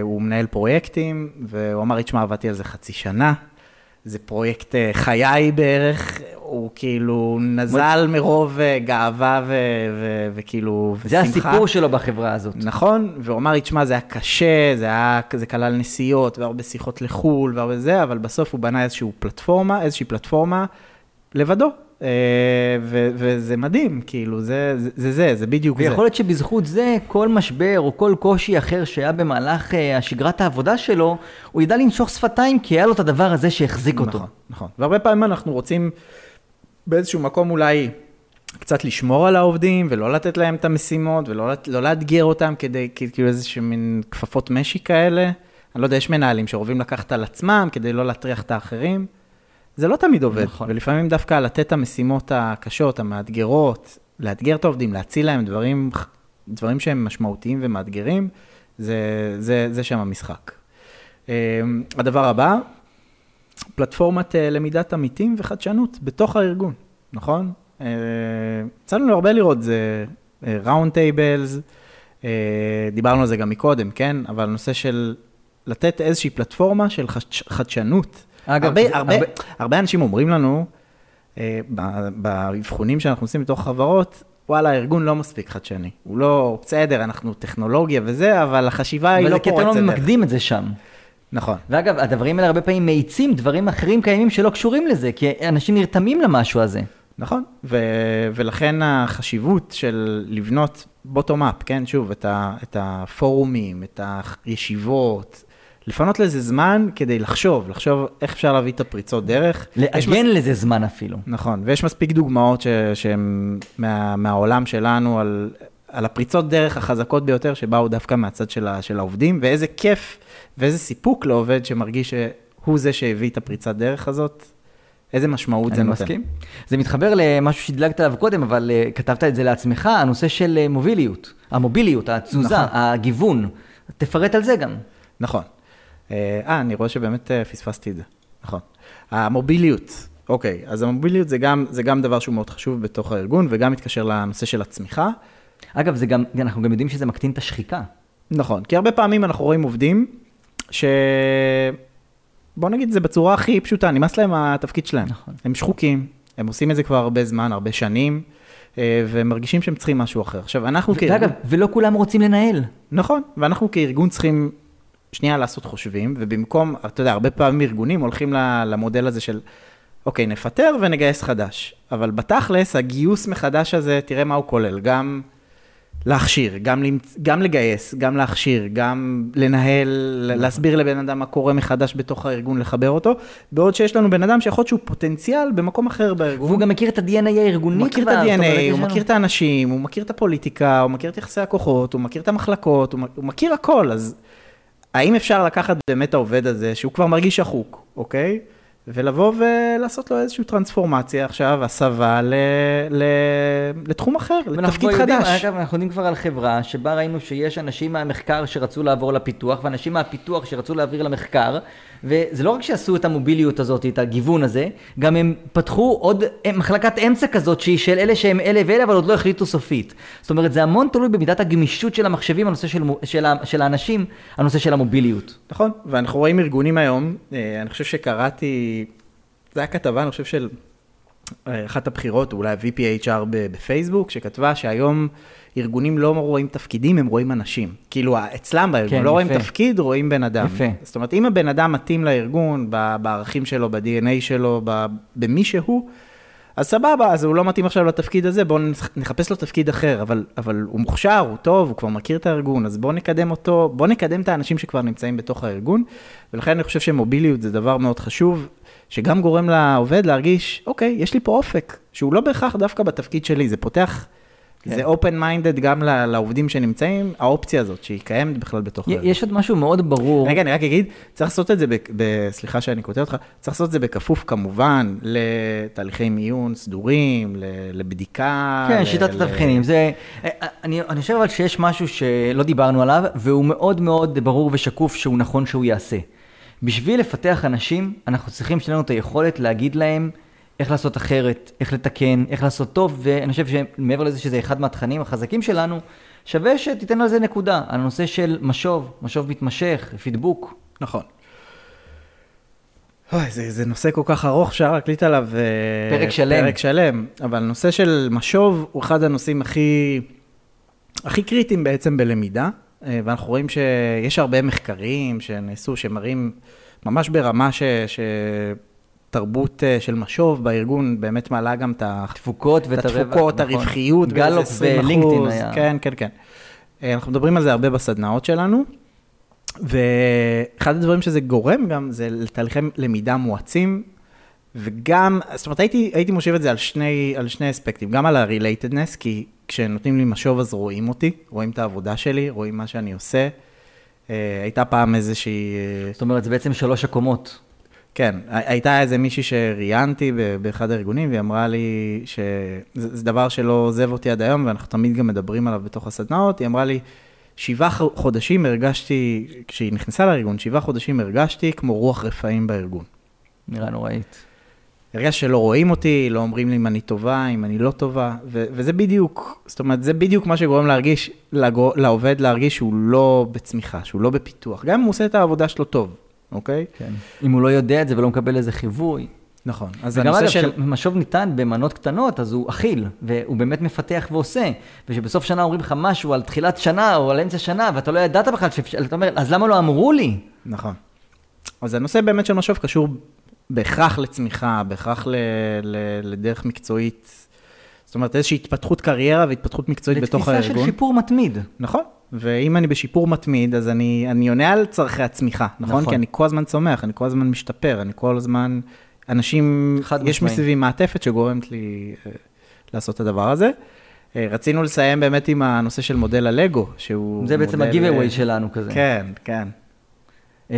הוא מנהל פרויקטים, והוא אמר לי, תשמע, עבדתי על זה חצי שנה. זה פרויקט אה, חיי בערך, הוא כאילו נזל מרוב אה, גאווה ו- ו- וכאילו, זה ושמחה. הסיפור שלו בחברה הזאת. נכון, והוא אמר לי, תשמע, זה היה קשה, זה היה, זה כלל נסיעות והרבה שיחות לחו"ל והרבה זה, אבל בסוף הוא בנה איזושהי פלטפורמה, איזושהי פלטפורמה לבדו. אה, ו- וזה מדהים, כאילו, זה זה, זה, זה, זה בדיוק זה. ויכול להיות שבזכות זה, כל משבר או כל קושי אחר שהיה במהלך אה, השגרת העבודה שלו, הוא ידע לנשוך שפתיים, כי היה לו את הדבר הזה שהחזיק אותו. נכון, נכון. והרבה פעמים אנחנו רוצים באיזשהו מקום אולי קצת לשמור על העובדים ולא לתת להם את המשימות ולא לא לאתגר אותם כדי, כאילו איזשהו מין כפפות משי כאלה. אני לא יודע, יש מנהלים שאוהבים לקחת על עצמם כדי לא להטריח את האחרים. זה לא תמיד עובד, נכון. ולפעמים דווקא לתת את המשימות הקשות, המאתגרות, לאתגר את העובדים, להאציל להם דברים, דברים שהם משמעותיים ומאתגרים, זה, זה, זה שם המשחק. אה, הדבר הבא, פלטפורמת אה, למידת עמיתים וחדשנות בתוך הארגון, נכון? אה, יצא לנו הרבה לראות, זה round tables, דיברנו על זה גם מקודם, כן? אבל הנושא של לתת איזושהי פלטפורמה של חדש, חדשנות. אגב, הרבה, זה- הרבה, הרבה- הרבה אנשים אומרים לנו, אה, באבחונים שאנחנו עושים בתוך חברות, וואלה, הארגון לא מספיק חדשני. הוא לא, בסדר, אנחנו טכנולוגיה וזה, אבל החשיבה היא אבל לא זה כי אתם לא פורצת. ממקדים את זה שם. נכון. ואגב, הדברים האלה הרבה פעמים מאיצים דברים אחרים קיימים שלא קשורים לזה, כי אנשים נרתמים למשהו הזה. נכון, ו- ולכן החשיבות של לבנות בוטום אפ, כן, שוב, את, ה- את הפורומים, את הישיבות, לפנות לזה זמן כדי לחשוב, לחשוב איך אפשר להביא את הפריצות דרך. לעגן לזה זמן אפילו. נכון, ויש מספיק דוגמאות ש- שהן מה, מהעולם שלנו על, על הפריצות דרך החזקות ביותר שבאו דווקא מהצד של, ה, של העובדים, ואיזה כיף ואיזה סיפוק לעובד שמרגיש שהוא זה שהביא את הפריצת דרך הזאת. איזה משמעות זה אני נותן. מסכים. זה מתחבר למשהו שהדלגת עליו קודם, אבל אה, כתבת את זה לעצמך, הנושא של אה, מוביליות, המוביליות, התזוזה, נכון. הגיוון. תפרט על זה גם. נכון. אה, אה, אני רואה שבאמת אה, פספסתי את זה. נכון. המוביליות, אוקיי, אז המוביליות זה גם, זה גם דבר שהוא מאוד חשוב בתוך הארגון, וגם מתקשר לנושא של הצמיחה. אגב, זה גם, אנחנו גם יודעים שזה מקטין את השחיקה. נכון, כי הרבה פעמים אנחנו רואים עובדים ש... בוא נגיד את זה בצורה הכי פשוטה, נמאס להם התפקיד שלהם. נכון. הם שחוקים, הם עושים את זה כבר הרבה זמן, הרבה שנים, אה, והם מרגישים שהם צריכים משהו אחר. עכשיו, אנחנו כארגון... ואגב, ולא כולם רוצים לנהל. נכון, ואנחנו כארגון צריכים שנייה לעשות חושבים, ובמקום, אתה יודע, הרבה פעמים ארגונים הולכים למודל הזה של, אוקיי, נפטר ונגייס חדש. אבל בתכלס, הגיוס מחדש הזה, תראה מה הוא כולל, גם להכשיר, גם, למצ... גם לגייס, גם להכשיר, גם לנהל, להסביר לבן אדם מה קורה מחדש בתוך הארגון, לחבר אותו, בעוד שיש לנו בן אדם שיכול להיות שהוא פוטנציאל במקום אחר בארגון. והוא גם מכיר את ה-DNA הארגוני הוא מכיר את כבר, ה-DNA, הוא מכיר את האנשים, הוא מכיר את הפוליטיקה, הוא מכיר את יחסי הכוחות, הוא מכיר את המחלקות, הוא מכיר הכל, אז האם אפשר לקחת באמת את העובד הזה, שהוא כבר מרגיש שחוק, אוקיי? ולבוא ולעשות לו איזושהי טרנספורמציה עכשיו, הסבה ל... ל... לתחום אחר, לתפקיד כבר יודעים, חדש. אגב, אנחנו יודעים כבר על חברה שבה ראינו שיש אנשים מהמחקר שרצו לעבור לפיתוח, ואנשים מהפיתוח שרצו להעביר למחקר, וזה לא רק שעשו את המוביליות הזאת, את הגיוון הזה, גם הם פתחו עוד אה, מחלקת אמצע כזאת שהיא של אלה שהם אלה ואלה, אבל עוד לא החליטו סופית. זאת אומרת, זה המון תלוי במידת הגמישות של המחשבים, הנושא של, של, של האנשים, הנושא של המוביליות. נכון, ואנחנו רואים ארגונים היום, אה, אני חושב שקראתי, זה היה כתבה, אני חושב של אה, אחת הבחירות, אולי ה-VPHR ב- בפייסבוק, שכתבה שהיום ארגונים לא רואים תפקידים, הם רואים אנשים. כאילו, אצלם בארגון, כן, לא רואים יפה. תפקיד, רואים בן אדם. יפה. זאת אומרת, אם הבן אדם מתאים לארגון, בערכים שלו, ב-DNA שלו, במי שהוא, אז סבבה, אז הוא לא מתאים עכשיו לתפקיד הזה, בואו נחפש לו תפקיד אחר, אבל, אבל הוא מוכשר, הוא טוב, הוא כבר מכיר את הארגון, אז בואו נקדם אותו, בואו נקדם את האנשים שכבר נמצאים בתוך הארגון, ולכן אני חושב שמוביליות זה דבר מאוד חשוב, שגם גורם לעובד להרגיש, אוקיי, יש לי פה אופק, שהוא לא בהכרח דווקא בתפקיד שלי, זה פותח, כן. זה open minded גם לעובדים שנמצאים, האופציה הזאת, שהיא קיימת בכלל בתוך הארגון. יש עוד משהו מאוד ברור. רגע, אני רק אגיד, צריך לעשות את זה, ב, ב, סליחה שאני קוטע אותך, צריך לעשות את זה בכפוף כמובן לתהליכי מיון סדורים, ל, לבדיקה. כן, ל- שיטת התבחינים. זה, אה, אני, אני חושב אבל שיש משהו שלא דיברנו עליו, והוא מאוד מאוד ברור ושקוף שהוא נכון שהוא יעשה. בשביל לפתח אנשים, אנחנו צריכים שיהיה לנו את היכולת להגיד להם איך לעשות אחרת, איך לתקן, איך לעשות טוב, ואני חושב שמעבר לזה שזה אחד מהתכנים החזקים שלנו, שווה שתיתן על זה נקודה, על הנושא של משוב, משוב מתמשך, פידבוק. נכון. אוי, זה, זה נושא כל כך ארוך, אפשר להקליט עליו... אה, פרק שלם. פרק שלם, אבל נושא של משוב הוא אחד הנושאים הכי, הכי קריטיים בעצם בלמידה, אה, ואנחנו רואים שיש הרבה מחקרים שנעשו, שמראים ממש ברמה ש... ש... תרבות אה, של משוב בארגון באמת מעלה גם את ה- תפוקות את התפוקות, נכון. הרווחיות, גלופ 20 ולינקדאין. היה. כן, כן, כן. אה, אנחנו מדברים על זה הרבה בסדנאות שלנו, ואחד הדברים שזה גורם גם זה לתהליכי למידה מואצים, וגם, זאת אומרת, הייתי, הייתי מושיב את זה על שני, על שני אספקטים, גם על ה-relatedness, כי כשנותנים לי משוב אז רואים אותי, רואים את העבודה שלי, רואים מה שאני עושה. אה, הייתה פעם איזושהי... זאת אומרת, זה בעצם שלוש הקומות. כן, הי- הייתה איזה מישהי שראיינתי באחד הארגונים, והיא אמרה לי שזה זה דבר שלא עוזב אותי עד היום, ואנחנו תמיד גם מדברים עליו בתוך הסדנאות, היא אמרה לי, שבעה חודשים הרגשתי, כשהיא נכנסה לארגון, שבעה חודשים הרגשתי כמו רוח רפאים בארגון. נראה נוראית. הרגשתי שלא רואים אותי, לא אומרים לי אם אני טובה, אם אני לא טובה, ו- וזה בדיוק, זאת אומרת, זה בדיוק מה שגורם להרגיש, לגו- לעובד להרגיש שהוא לא בצמיחה, שהוא לא בפיתוח, גם אם הוא עושה את העבודה שלו טוב, אוקיי? כן. אם הוא לא יודע את זה ולא מקבל איזה חיווי. נכון. אז וגם אגב, של... כשמשוב ניתן במנות קטנות, אז הוא אכיל, והוא באמת מפתח ועושה. ושבסוף שנה אומרים לך משהו על תחילת שנה או על אמצע שנה, ואתה לא ידעת בכלל, שאפשר- אתה אומר, אז למה לא אמרו לי? נכון. אז הנושא באמת של משוב קשור בהכרח לצמיחה, בהכרח ל, ל, לדרך מקצועית. זאת אומרת, איזושהי התפתחות קריירה והתפתחות מקצועית בתוך לתפיסה של הארגון. שיפור מתמיד. נכון. ואם אני בשיפור מתמיד, אז אני, אני עונה על צורכי הצמיחה, נכון? נכון. כי אני כל הזמן צומח, אני כל הזמן משתפר, אני כל הזמן... אנשים, יש. מסביבי מעטפת שגורמת לי אה, לעשות את הדבר הזה. אה, רצינו לסיים באמת עם הנושא של מודל הלגו, שהוא זה בעצם מודל, הגיב-אווי אה, שלנו כזה. כן, כן. אמ,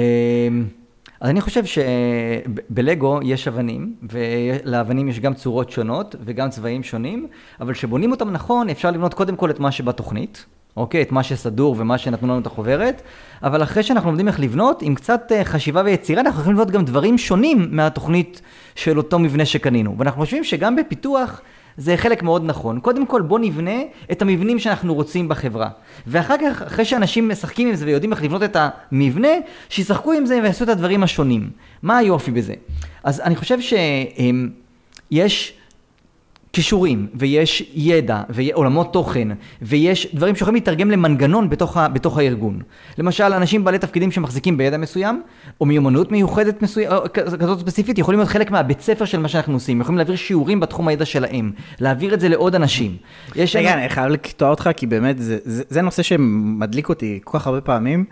אז אני חושב שבלגו יש אבנים, ולאבנים יש גם צורות שונות וגם צבעים שונים, אבל כשבונים אותם נכון, אפשר לבנות קודם כל את מה שבתוכנית, אוקיי? את מה שסדור ומה שנתנו לנו את החוברת, אבל אחרי שאנחנו לומדים איך לבנות, עם קצת אה, חשיבה ויצירה, אנחנו יכולים לבנות גם דברים שונים מהתוכנית של אותו מבנה שקנינו. ואנחנו חושבים שגם בפיתוח... זה חלק מאוד נכון. קודם כל בוא נבנה את המבנים שאנחנו רוצים בחברה. ואחר כך, אחרי שאנשים משחקים עם זה ויודעים איך לבנות את המבנה, שישחקו עם זה ויעשו את הדברים השונים. מה היופי בזה? אז אני חושב שיש... כישורים, ויש ידע, ועולמות תוכן, ויש דברים שיכולים להתרגם למנגנון בתוך, ה, בתוך הארגון. למשל, אנשים בעלי תפקידים שמחזיקים בידע מסוים, או מיומנות מיוחדת מסוים, כזאת ספציפית, יכולים להיות חלק מהבית ספר של מה שאנחנו עושים, יכולים להעביר שיעורים בתחום הידע שלהם, להעביר את זה לעוד אנשים. רגע, אני חייב לקטוע אותך, כי באמת, זה, זה, זה נושא שמדליק אותי כל כך הרבה פעמים.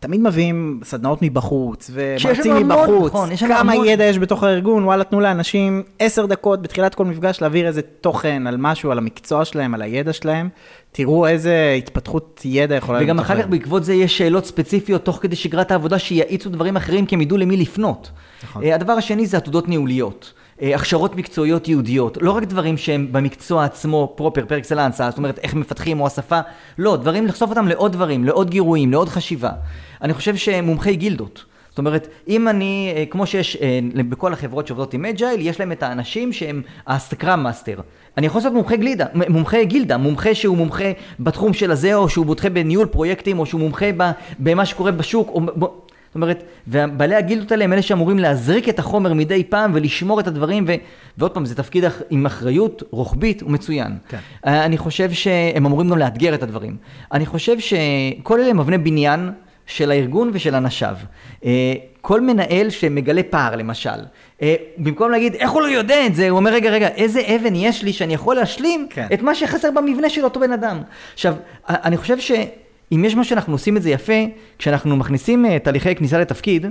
תמיד מביאים סדנאות מבחוץ, ומרצים מבחוץ, נכון, כמה המון... ידע יש בתוך הארגון, וואלה, תנו לאנשים עשר דקות בתחילת כל מפגש להעביר איזה תוכן על משהו, על המקצוע שלהם, על הידע שלהם. תראו איזה התפתחות ידע יכולה להיות. וגם אחר כך בעקבות זה יש שאלות ספציפיות תוך כדי שגרת העבודה שיאיצו דברים אחרים, כי הם ידעו למי לפנות. נכון. אה, הדבר השני זה עתודות ניהוליות. אה, הכשרות מקצועיות ייעודיות, לא רק דברים שהם במקצוע עצמו proper, par excellence, זאת אומרת איך מפתחים או השפה, לא, דברים לחשוף אותם לעוד דברים, לעוד גירויים, לעוד חשיבה. אני חושב שמומחי גילדות. זאת אומרת, אם אני, אה, כמו שיש אה, בכל החברות שעובדות עם agile, יש להם את האנשים שהם ה scrum master. אני יכול לעשות מומחה גלידה, מומחה גילדה, מומחה שהוא מומחה בתחום של הזה, או שהוא מומחה בניהול פרויקטים, או שהוא מומחה במה שקורה בשוק, או... זאת אומרת, ובעלי הגילדות האלה הם אלה שאמורים להזריק את החומר מדי פעם ולשמור את הדברים, ו... ועוד פעם, זה תפקיד עם אחריות רוחבית ומצוין. כן. אה, אני חושב שהם אמורים גם לאתגר את הדברים. אני חושב שכל אלה הם אבני בניין של הארגון ושל אנשיו. אה, כל מנהל שמגלה פער למשל, אה, במקום להגיד איך הוא לא יודע את זה, הוא אומר רגע רגע איזה אבן יש לי שאני יכול להשלים כן. את מה שחסר במבנה של אותו בן אדם. עכשיו, אני חושב שאם יש מה שאנחנו עושים את זה יפה, כשאנחנו מכניסים אה, תהליכי כניסה לתפקיד,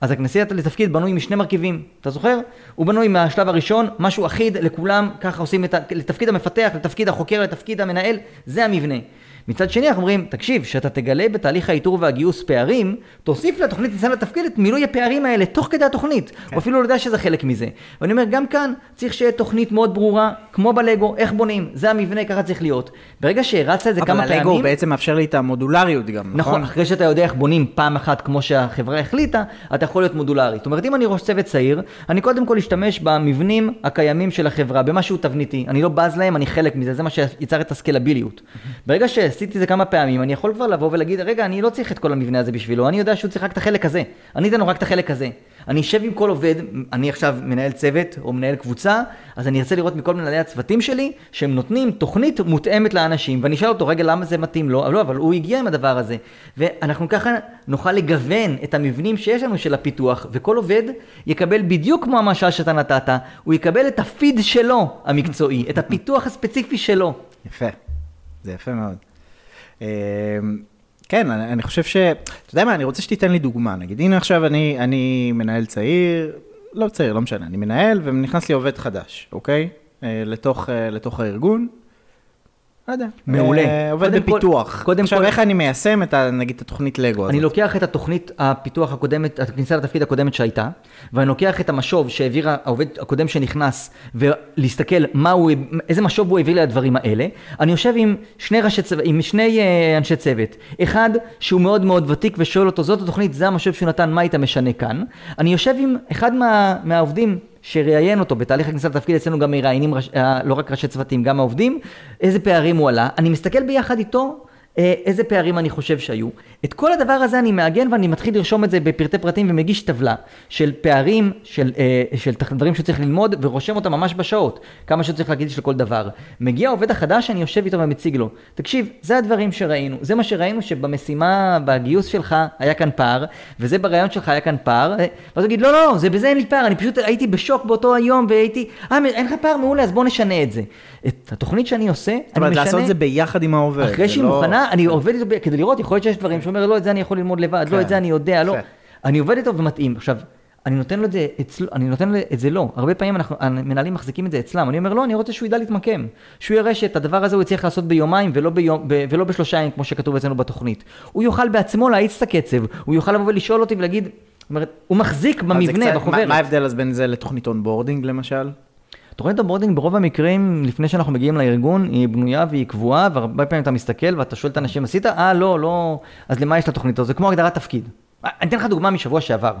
אז הכניסה לתפקיד בנוי משני מרכיבים, אתה זוכר? הוא בנוי מהשלב הראשון, משהו אחיד לכולם, ככה עושים את ה... לתפקיד המפתח, לתפקיד החוקר, לתפקיד המנהל, זה המבנה. מצד שני אנחנו אומרים, תקשיב, שאתה תגלה בתהליך האיתור והגיוס פערים, תוסיף לתוכנית ניסיון לתפקיד את מילוי הפערים האלה תוך כדי התוכנית, כן. או אפילו לא יודע שזה חלק מזה. ואני אומר, גם כאן צריך שיהיה תוכנית מאוד ברורה, כמו בלגו, איך בונים, זה המבנה, ככה צריך להיות. ברגע שהרצת את זה כמה פעמים... אבל הלגו בעצם מאפשר לי את המודולריות גם, נכון? נכון, אחרי שאתה יודע איך בונים פעם אחת כמו שהחברה החליטה, אתה יכול להיות מודולרי. זאת אומרת, אם אני ראש צוות צעיר, אני קודם כל אשתמש במבנים הקיימים של החברה, במשהו תבניתי. אני לא בז להם, אני חלק מזה, זה מה שיצר את הסקלביליות. ברגע שעשיתי את זה כמה פעמים, אני יכול כבר לבוא ולהגיד, רגע, אני לא צריך את כל המבנה הזה בשבילו, אני יודע שהוא צריך רק את החלק הזה. אני אתן לו רק את החלק הזה. אני אשב עם כל עובד, אני עכשיו מנהל צוות או מנהל קבוצה, אז אני ארצה לראות מכל מנהלי הצוותים שלי, שהם נותנים תוכנית מותאמת לאנשים, ואני אשאל אותו, רגע, למה זה מתאים לו? לא, אבל הוא הגיע עם הדבר הזה. ואנחנו ככה נוכל לגוון את המבנים שיש לנו של הפיתוח, וכל עובד יקבל בדיוק כמו המשל שאתה נתת, הוא יקבל את הפיד שלו, המקצועי, את הפיתוח הספציפי שלו. יפה, זה יפה מאוד. אמ, כן, אני, אני חושב ש... אתה יודע מה, אני רוצה שתיתן לי דוגמה. נגיד, הנה עכשיו אני, אני מנהל צעיר, לא צעיר, לא משנה, אני מנהל ונכנס לי עובד חדש, אוקיי? אה, לתוך, אה, לתוך הארגון. לא יודע. מעולה. אה, עובד בפיתוח. קודם עכשיו, כל... איך אני מיישם את, ה, נגיד, את התוכנית לגו הזאת? אני לוקח את התוכנית הפיתוח הקודמת, הכניסה לתפקיד הקודמת שהייתה, ואני לוקח את המשוב שהעביר העובד הקודם שנכנס, ולהסתכל מה הוא, איזה משוב הוא העביר לדברים האלה. אני יושב עם שני, ראשי צוות, עם שני uh, אנשי צוות. אחד, שהוא מאוד מאוד ותיק, ושואל אותו, זאת התוכנית, זה המשוב שהוא נתן, מה היית משנה כאן? אני יושב עם אחד מה, מהעובדים שראיין אותו בתהליך הכניסה לתפקיד, אצלנו גם מראיינים אה, לא רק ראשי צוותים, גם העובדים, איזה פערים הוא עלה. אני מסתכל ביחד איתו איזה פערים אני חושב שהיו. את כל הדבר הזה אני מעגן ואני מתחיל לרשום את זה בפרטי פרטים ומגיש טבלה של פערים, של, אה, של דברים שצריך ללמוד ורושם אותם ממש בשעות, כמה שצריך להגיד של כל דבר. מגיע העובד החדש, אני יושב איתו ומציג לו, תקשיב, זה הדברים שראינו, זה מה שראינו שבמשימה, בגיוס שלך היה כאן פער, וזה ברעיון שלך היה כאן פער, אה, ואז הוא יגיד, לא, לא, זה בזה אין לי פער, אני פשוט הייתי בשוק באותו היום והייתי, אה, אין לך פער מעולה, אז בוא נשנה את זה. את התוכנית שאני עושה, אני משנה... זאת אומרת, לעשות את זה ביחד עם העובד. אחרי שהיא לא... מוכנה, אני עובד איתו כדי לראות, יכול להיות שיש דברים שאומר, לא, את זה אני יכול ללמוד לבד, לא, את זה אני יודע, לא. אני עובד איתו ומתאים. עכשיו, אני נותן לו את זה אצלו, אני נותן לו את זה לא. הרבה פעמים אנחנו, המנהלים מחזיקים את זה אצלם. אני אומר, לא, אני רוצה שהוא ידע להתמקם. שהוא יראה שאת הדבר הזה הוא יצליח לעשות ביומיים ולא, ביום, ב, ולא בשלושה ימים, כמו שכתוב אצלנו בתוכנית. הוא יוכל בעצמו להאיץ את הקצב, הוא יוכל לבוא ולשאול אותי ולהגיד, זאת אומרת, הוא מחזיק במבנה, קצת- בחוברת. מה- מה ההבדל אז בין זה לתוכנית onboarding למשל? תוכנית ה onboarding ברוב המקרים, לפני שאנחנו מגיעים לארגון, היא בנויה והיא קבועה, והרבה פעמים אתה מסתכל ואתה שואל את האנשים, עשית? אה, לא, לא, אז למה יש לתוכנית הזאת? זה כמו הגדרת תפקיד. אני אתן לך דוגמה משבוע שעבר,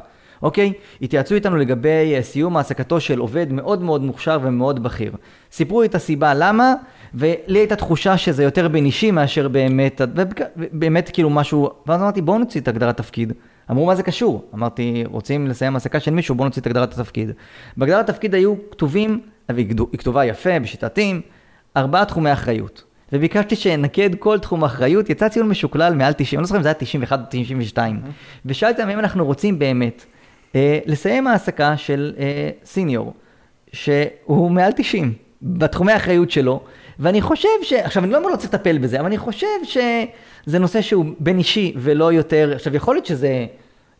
אוקיי? התייעצו איתנו לגבי אה, סיום העסקתו של עובד מאוד מאוד מוכשר ומאוד בכיר. סיפרו את הסיבה למה, ולי הייתה תחושה שזה יותר בין אישי מאשר באמת, ובק- באמת כאילו משהו, ואז אמרתי, בואו נוציא את הגדרת תפקיד. אמרו, מה זה קשור? אמרתי, רוצים לסיים העסקה של מישהו, בואו נוציא את הגדרת התפקיד. בהגדרת התפקיד היו כתובים, והיא היא כתובה יפה, בשיטתיים, ארבעה תחומי אחריות. וביקשתי שנקד כל תחום אחריות, יצא ציון משוקלל מעל 90, אני לא זוכר אם זה היה 91 או 92. ושאלתי אם אנחנו רוצים באמת אה, לסיים העסקה של אה, סיניור, שהוא מעל 90, בתחומי האחריות שלו, ואני חושב ש... עכשיו, אני לא אומר לא צריך לטפל בזה, אבל אני חושב שזה נושא שהוא בין אישי ולא יותר... עכשיו, יכול להיות שזה...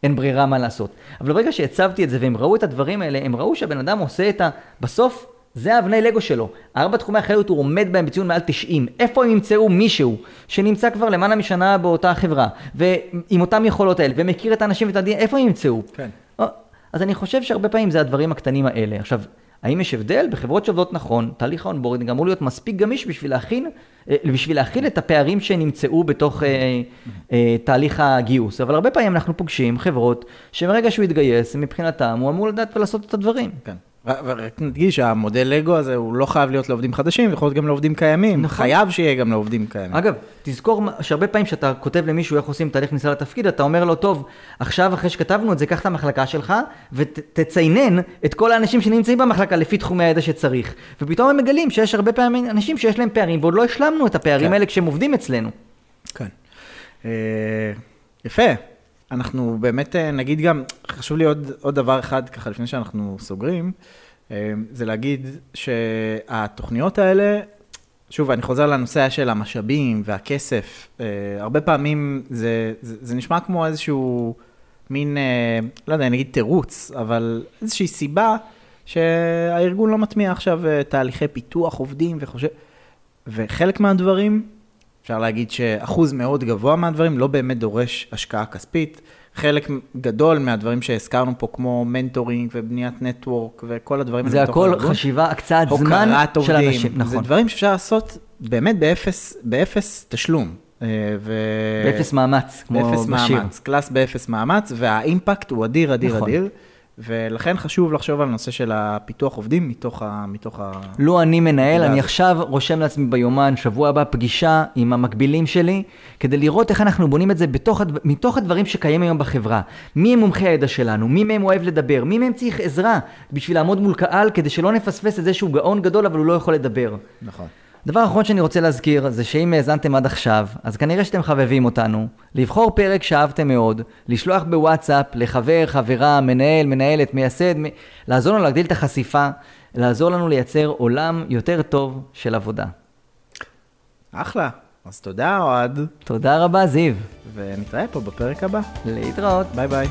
אין ברירה מה לעשות. אבל ברגע שהצבתי את זה והם ראו את הדברים האלה, הם ראו שהבן אדם עושה את ה... בסוף, זה האבני לגו שלו. ארבע תחומי אחריות הוא עומד בהם בציון מעל 90. איפה הם ימצאו מישהו שנמצא כבר למעלה משנה באותה חברה, ועם אותם יכולות האלה, ומכיר את האנשים ואת הדין, איפה הם ימצאו? כן. אז אני חושב שהרבה פעמים זה הדברים הקטנים האלה. עכשיו, האם יש הבדל? בחברות שעובדות נכון, תהליך ה onboarding אמור להיות מספיק גמיש בשביל להכין, אה, בשביל להכיל את הפערים שנמצאו בתוך אה, אה, תהליך הגיוס. אבל הרבה פעמים אנחנו פוגשים חברות שמרגע שהוא יתגייס, מבחינתם הוא אמור לדעת ולעשות את הדברים. כן. ורק נדגיש שהמודל לגו הזה הוא לא חייב להיות לעובדים חדשים, יכול להיות גם לעובדים קיימים. נכון. חייב שיהיה גם לעובדים קיימים. אגב, תזכור שהרבה פעמים כשאתה כותב למישהו איך עושים תהליך כניסה לתפקיד, אתה אומר לו, טוב, עכשיו אחרי שכתבנו את זה, קח את המחלקה שלך ותציינן את כל האנשים שנמצאים במחלקה לפי תחומי הידע שצריך. ופתאום הם מגלים שיש הרבה פעמים אנשים שיש להם פערים, ועוד לא השלמנו את הפערים כן. האלה כשהם עובדים אצלנו. כן. אה, יפה. אנחנו באמת אה, נגיד גם, חשוב לי עוד, עוד דבר אחד ככה לפני שאנחנו סוגרים, אה, זה להגיד שהתוכניות האלה, שוב, אני חוזר לנושא של המשאבים והכסף, אה, הרבה פעמים זה, זה, זה נשמע כמו איזשהו מין, לא יודע, נגיד תירוץ, אבל איזושהי סיבה שהארגון לא מטמיע עכשיו תהליכי פיתוח עובדים וחושב, וחלק מהדברים, אפשר להגיד שאחוז מאוד גבוה מהדברים לא באמת דורש השקעה כספית. חלק גדול מהדברים שהזכרנו פה, כמו mentoring ובניית network וכל הדברים זה בתוך הכל הארגון, חשיבה, הקצאת זמן הוקרת של עובדים, אנשים. זה נכון. דברים שאפשר לעשות באמת באפס, באפס תשלום. אה, ו... באפס מאמץ, כמו באפס בשיר. מאמץ, קלאס באפס מאמץ, והאימפקט הוא אדיר, אדיר, נכון. אדיר. ולכן חשוב לחשוב על נושא של הפיתוח עובדים מתוך ה... מתוך ה... לו אני מנהל. אני עכשיו רושם לעצמי ביומן, שבוע הבא פגישה עם המקבילים שלי, כדי לראות איך אנחנו בונים את זה בתוך, מתוך הדברים שקיימים היום בחברה. מי הם מומחי הידע שלנו? מי מהם אוהב לדבר? מי מהם צריך עזרה בשביל לעמוד מול קהל, כדי שלא נפספס את זה שהוא גאון גדול, אבל הוא לא יכול לדבר. נכון. דבר אחרון שאני רוצה להזכיר, זה שאם האזנתם עד עכשיו, אז כנראה שאתם חבבים אותנו, לבחור פרק שאהבתם מאוד, לשלוח בוואטסאפ לחבר, חברה, מנהל, מנהלת, מייסד, מ... לעזור לנו להגדיל את החשיפה, לעזור לנו לייצר עולם יותר טוב של עבודה. אחלה. אז תודה, אוהד, תודה רבה, זיו. ונתראה פה בפרק הבא. להתראות. ביי ביי.